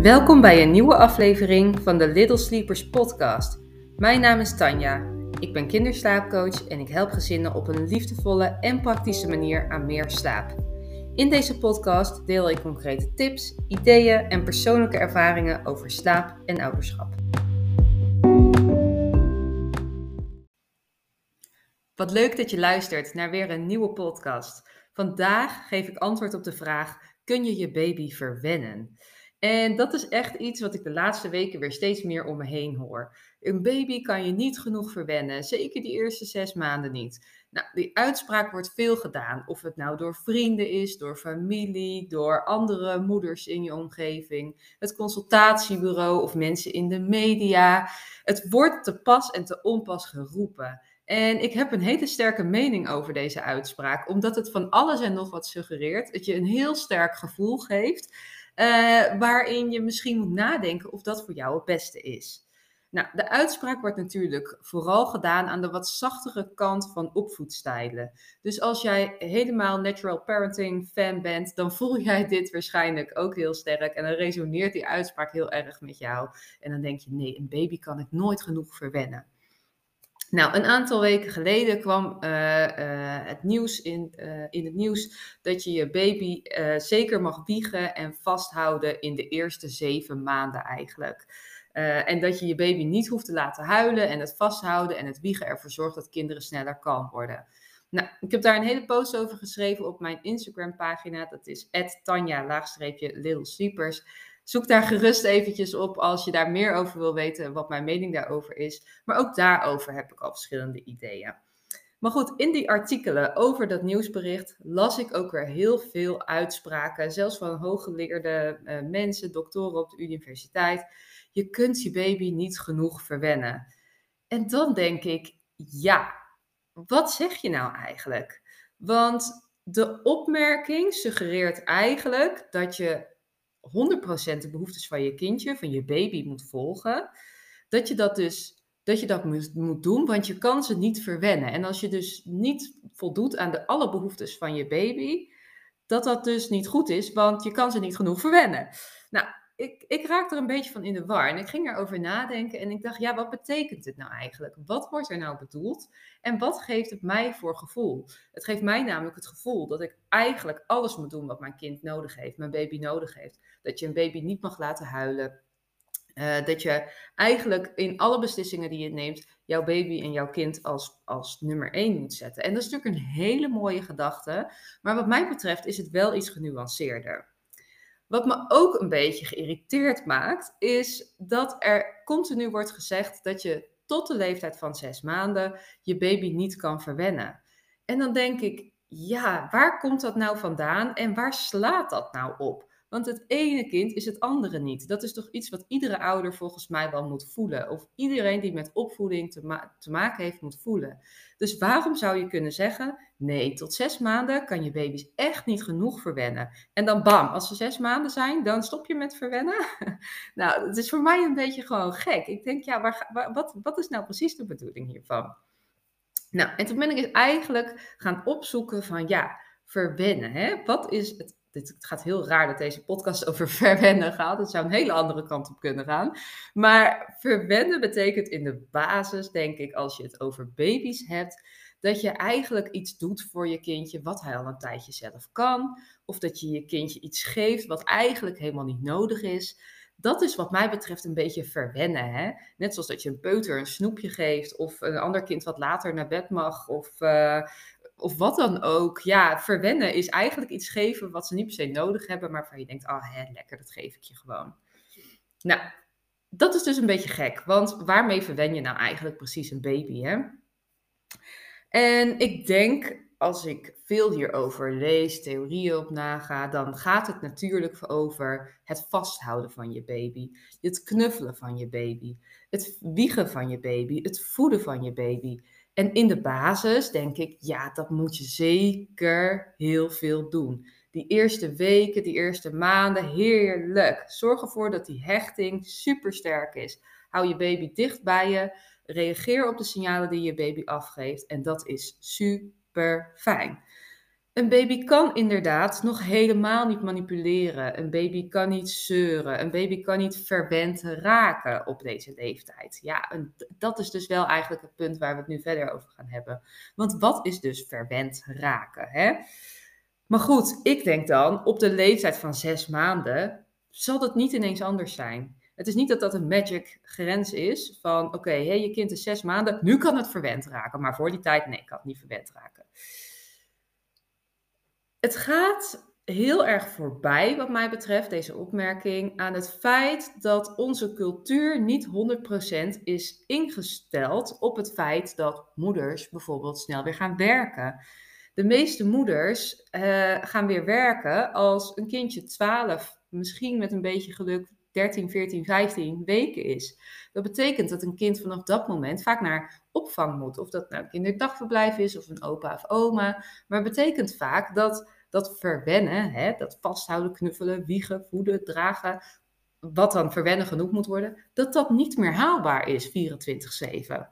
Welkom bij een nieuwe aflevering van de Little Sleepers podcast. Mijn naam is Tanja. Ik ben kinderslaapcoach en ik help gezinnen op een liefdevolle en praktische manier aan meer slaap. In deze podcast deel ik concrete tips, ideeën en persoonlijke ervaringen over slaap en ouderschap. Wat leuk dat je luistert naar weer een nieuwe podcast. Vandaag geef ik antwoord op de vraag: kun je je baby verwennen? En dat is echt iets wat ik de laatste weken weer steeds meer om me heen hoor. Een baby kan je niet genoeg verwennen, zeker die eerste zes maanden niet. Nou, die uitspraak wordt veel gedaan. Of het nou door vrienden is, door familie, door andere moeders in je omgeving, het consultatiebureau of mensen in de media. Het wordt te pas en te onpas geroepen. En ik heb een hele sterke mening over deze uitspraak, omdat het van alles en nog wat suggereert. Dat je een heel sterk gevoel geeft, uh, waarin je misschien moet nadenken of dat voor jou het beste is. Nou, de uitspraak wordt natuurlijk vooral gedaan aan de wat zachtere kant van opvoedstijlen. Dus als jij helemaal natural parenting fan bent, dan voel jij dit waarschijnlijk ook heel sterk. En dan resoneert die uitspraak heel erg met jou. En dan denk je, nee, een baby kan ik nooit genoeg verwennen. Nou, een aantal weken geleden kwam uh, uh, het nieuws in, uh, in het nieuws dat je je baby zeker mag wiegen en vasthouden in de eerste zeven maanden eigenlijk. en dat je je baby niet hoeft te laten huilen en het vasthouden en het wiegen ervoor zorgt dat kinderen sneller kalm worden. Nou, ik heb daar een hele post over geschreven op mijn Instagram pagina. Dat is tanja-little. Zoek daar gerust eventjes op als je daar meer over wil weten, wat mijn mening daarover is. Maar ook daarover heb ik al verschillende ideeën. Maar goed, in die artikelen over dat nieuwsbericht las ik ook weer heel veel uitspraken, zelfs van hooggeleerde uh, mensen, doktoren op de universiteit. Je kunt je baby niet genoeg verwennen. En dan denk ik, ja, wat zeg je nou eigenlijk? Want de opmerking suggereert eigenlijk dat je 100% de behoeftes van je kindje, van je baby moet volgen, dat je dat dus dat je dat moet, moet doen, want je kan ze niet verwennen. En als je dus niet voldoet aan de alle behoeftes van je baby, dat dat dus niet goed is, want je kan ze niet genoeg verwennen. Nou, ik, ik raakte er een beetje van in de war en ik ging erover nadenken en ik dacht, ja, wat betekent dit nou eigenlijk? Wat wordt er nou bedoeld en wat geeft het mij voor gevoel? Het geeft mij namelijk het gevoel dat ik eigenlijk alles moet doen wat mijn kind nodig heeft, mijn baby nodig heeft. Dat je een baby niet mag laten huilen. Uh, dat je eigenlijk in alle beslissingen die je neemt, jouw baby en jouw kind als, als nummer één moet zetten. En dat is natuurlijk een hele mooie gedachte, maar wat mij betreft is het wel iets genuanceerder. Wat me ook een beetje geïrriteerd maakt, is dat er continu wordt gezegd dat je tot de leeftijd van zes maanden je baby niet kan verwennen. En dan denk ik, ja, waar komt dat nou vandaan en waar slaat dat nou op? Want het ene kind is het andere niet. Dat is toch iets wat iedere ouder volgens mij wel moet voelen. Of iedereen die met opvoeding te, maken heeft moet voelen. Dus waarom zou je kunnen zeggen: nee, tot zes maanden kan je baby's echt niet genoeg verwennen. En dan bam, als ze zes maanden zijn, dan stop je met verwennen. nou, het is voor mij een beetje gewoon gek. Ik denk, ja, waar, wat, wat is nou precies de bedoeling hiervan? Nou, en toen ben ik eigenlijk gaan opzoeken van ja, verwennen. Hè? Wat is het dit, het gaat heel raar dat deze podcast over verwennen gaat. Het zou een hele andere kant op kunnen gaan. Maar verwennen betekent in de basis, denk ik, als je het over baby's hebt, dat je eigenlijk iets doet voor je kindje wat hij al een tijdje zelf kan. Of dat je je kindje iets geeft wat eigenlijk helemaal niet nodig is. Dat is wat mij betreft een beetje verwennen. Hè? Net zoals dat je een peuter een snoepje geeft of een ander kind wat later naar bed mag. Of uh, of wat dan ook. Ja, verwennen is eigenlijk iets geven wat ze niet per se nodig hebben, maar waarvan je denkt, ah, oh, lekker, dat geef ik je gewoon. Nou, dat is dus een beetje gek, want waarmee verwen je nou eigenlijk precies een baby, hè? En ik denk, als ik veel hierover lees, theorieën op naga, dan gaat het natuurlijk over het vasthouden van je baby, het knuffelen van je baby, het wiegen van je baby, het voeden van je baby. En in de basis denk ik, ja, dat moet je zeker heel veel doen. Die eerste weken, die eerste maanden, heerlijk. Zorg ervoor dat die hechting super sterk is. Hou je baby dicht bij je. Reageer op de signalen die je baby afgeeft. En dat is super fijn. Een baby kan inderdaad nog helemaal niet manipuleren. Een baby kan niet zeuren. Een baby kan niet verwend raken op deze leeftijd. Ja, dat is dus wel eigenlijk het punt waar we het nu verder over gaan hebben. Want wat is dus verwend raken? Hè? Maar goed, ik denk dan op de leeftijd van zes maanden zal dat niet ineens anders zijn. Het is niet dat dat een magic grens is van oké, hey, je kind is zes maanden, nu kan het verwend raken. Maar voor die tijd, nee, kan het niet verwend raken. Het gaat heel erg voorbij, wat mij betreft, deze opmerking, aan het feit dat onze cultuur niet 100% is ingesteld op het feit dat moeders bijvoorbeeld snel weer gaan werken. De meeste moeders uh, gaan weer werken als een kindje 12, misschien met een beetje geluk 13, 14, 15 weken is. Dat betekent dat een kind vanaf dat moment vaak naar opvang moet. Of dat nou een kinderdagverblijf is of een opa of oma. Maar het betekent vaak dat dat verwennen, hè, dat vasthouden, knuffelen, wiegen, voeden, dragen, wat dan verwennen genoeg moet worden, dat dat niet meer haalbaar is 24-7.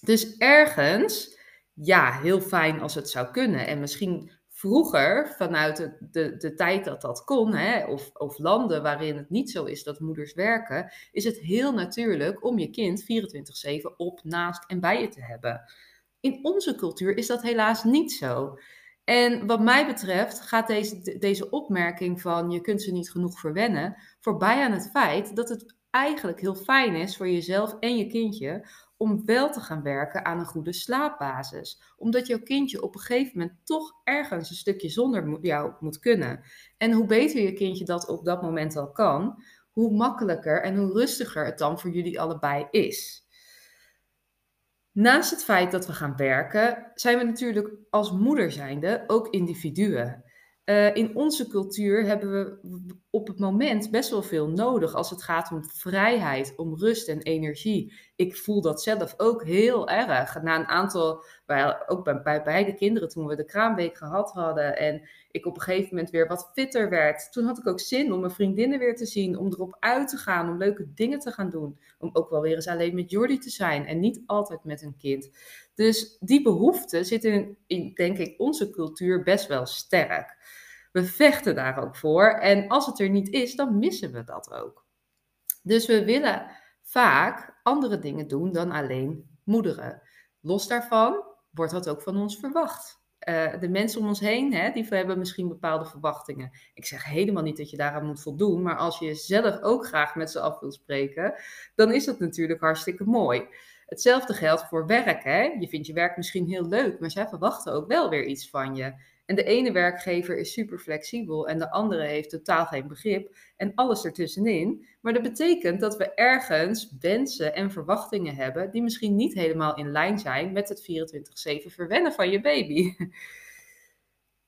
Dus ergens, ja, heel fijn als het zou kunnen. En misschien vroeger, vanuit de, de, de tijd dat dat kon, hè, of, of landen waarin het niet zo is dat moeders werken, is het heel natuurlijk om je kind 24-7 op, naast en bij je te hebben. In onze cultuur is dat helaas niet zo. En wat mij betreft gaat deze, deze opmerking van je kunt ze niet genoeg verwennen voorbij aan het feit dat het eigenlijk heel fijn is voor jezelf en je kindje om wel te gaan werken aan een goede slaapbasis. Omdat jouw kindje op een gegeven moment toch ergens een stukje zonder jou moet kunnen. En hoe beter je kindje dat op dat moment al kan, hoe makkelijker en hoe rustiger het dan voor jullie allebei is. Naast het feit dat we gaan werken, zijn we natuurlijk als moeder zijnde ook individuen. Uh, in onze cultuur hebben we op het moment best wel veel nodig als het gaat om vrijheid, om rust en energie. Ik voel dat zelf ook heel erg. Na een aantal, ook bij, bij beide kinderen toen we de kraamweek gehad hadden en ik op een gegeven moment weer wat fitter werd. Toen had ik ook zin om mijn vriendinnen weer te zien, om erop uit te gaan, om leuke dingen te gaan doen. Om ook wel weer eens alleen met Jordi te zijn en niet altijd met een kind. Dus die behoefte zit in, in denk ik, onze cultuur best wel sterk. We vechten daar ook voor. En als het er niet is, dan missen we dat ook. Dus we willen vaak andere dingen doen dan alleen moederen. Los daarvan wordt dat ook van ons verwacht. Uh, de mensen om ons heen, hè, die hebben misschien bepaalde verwachtingen. Ik zeg helemaal niet dat je daaraan moet voldoen, maar als je zelf ook graag met ze af wil spreken, dan is dat natuurlijk hartstikke mooi. Hetzelfde geldt voor werk. Hè? Je vindt je werk misschien heel leuk, maar zij verwachten ook wel weer iets van je. En de ene werkgever is super flexibel en de andere heeft totaal geen begrip en alles ertussenin. Maar dat betekent dat we ergens wensen en verwachtingen hebben die misschien niet helemaal in lijn zijn met het 24/7 verwennen van je baby.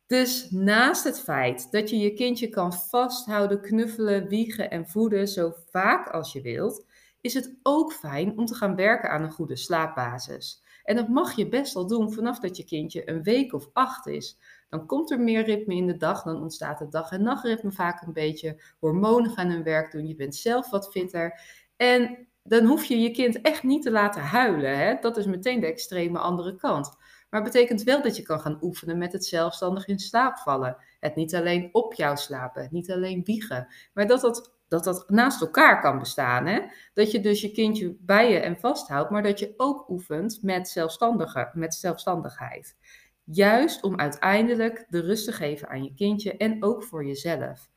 Dus naast het feit dat je je kindje kan vasthouden, knuffelen, wiegen en voeden zo vaak als je wilt, is het ook fijn om te gaan werken aan een goede slaapbasis. En dat mag je best wel doen vanaf dat je kindje een week of acht is. Dan komt er meer ritme in de dag, dan ontstaat het dag- en nachtritme vaak een beetje. Hormonen gaan hun werk doen, je bent zelf wat fitter. En dan hoef je je kind echt niet te laten huilen. Hè? Dat is meteen de extreme andere kant. Maar het betekent wel dat je kan gaan oefenen met het zelfstandig in slaap vallen. Het niet alleen op jou slapen, niet alleen wiegen. Maar dat dat, dat dat naast elkaar kan bestaan. Hè? Dat je dus je kindje bij je en vasthoudt, maar dat je ook oefent met, zelfstandige, met zelfstandigheid. Juist om uiteindelijk de rust te geven aan je kindje en ook voor jezelf.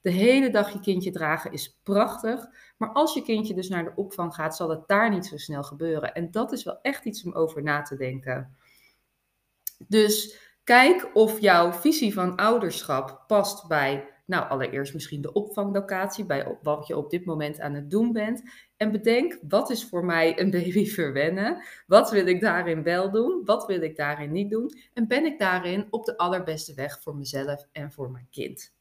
De hele dag je kindje dragen is prachtig, maar als je kindje dus naar de opvang gaat, zal het daar niet zo snel gebeuren. En dat is wel echt iets om over na te denken. Dus kijk of jouw visie van ouderschap past bij nou, allereerst misschien de opvanglocatie, bij wat je op dit moment aan het doen bent. En bedenk, wat is voor mij een baby verwennen? Wat wil ik daarin wel doen? Wat wil ik daarin niet doen? En ben ik daarin op de allerbeste weg voor mezelf en voor mijn kind?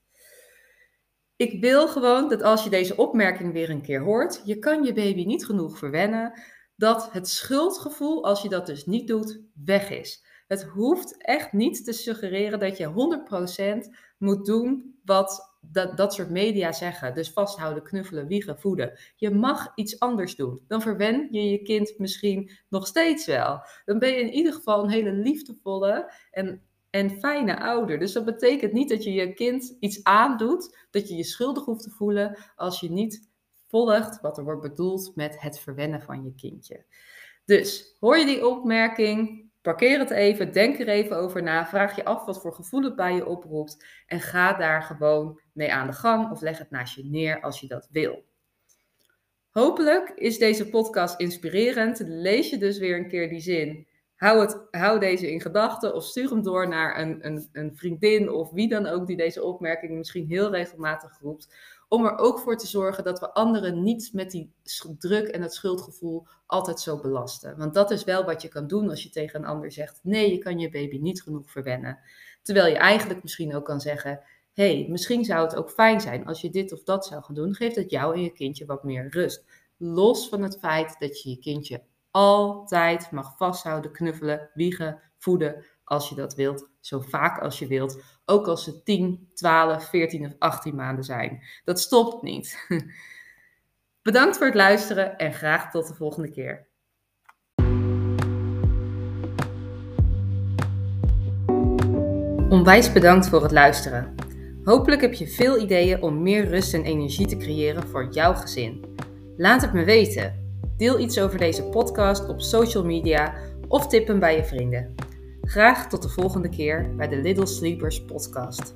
Ik wil gewoon dat als je deze opmerking weer een keer hoort, je kan je baby niet genoeg verwennen, dat het schuldgevoel, als je dat dus niet doet, weg is. Het hoeft echt niet te suggereren dat je 100% moet doen wat dat, dat soort media zeggen. Dus vasthouden, knuffelen, wiegen, voeden. Je mag iets anders doen. Dan verwen je je kind misschien nog steeds wel. Dan ben je in ieder geval een hele liefdevolle en en fijne ouder. Dus dat betekent niet dat je je kind iets aandoet, dat je je schuldig hoeft te voelen als je niet volgt wat er wordt bedoeld met het verwennen van je kindje. Dus hoor je die opmerking? Parkeer het even, denk er even over na, vraag je af wat voor gevoel het bij je oproept en ga daar gewoon mee aan de gang of leg het naast je neer als je dat wil. Hopelijk is deze podcast inspirerend. Lees je dus weer een keer die zin. Hou, het, hou deze in gedachten of stuur hem door naar een, een, een vriendin of wie dan ook die deze opmerking misschien heel regelmatig roept. Om er ook voor te zorgen dat we anderen niet met die druk en het schuldgevoel altijd zo belasten. Want dat is wel wat je kan doen als je tegen een ander zegt: nee, je kan je baby niet genoeg verwennen. Terwijl je eigenlijk misschien ook kan zeggen: hey, misschien zou het ook fijn zijn als je dit of dat zou gaan doen. Geeft het jou en je kindje wat meer rust. Los van het feit dat je je kindje altijd mag vasthouden, knuffelen, wiegen, voeden als je dat wilt. Zo vaak als je wilt. Ook als ze 10, 12, 14 of 18 maanden zijn. Dat stopt niet. Bedankt voor het luisteren en graag tot de volgende keer. Onwijs bedankt voor het luisteren. Hopelijk heb je veel ideeën om meer rust en energie te creëren voor jouw gezin. Laat het me weten. Deel iets over deze podcast op social media of tip hem bij je vrienden. Graag tot de volgende keer bij de Little Sleepers podcast.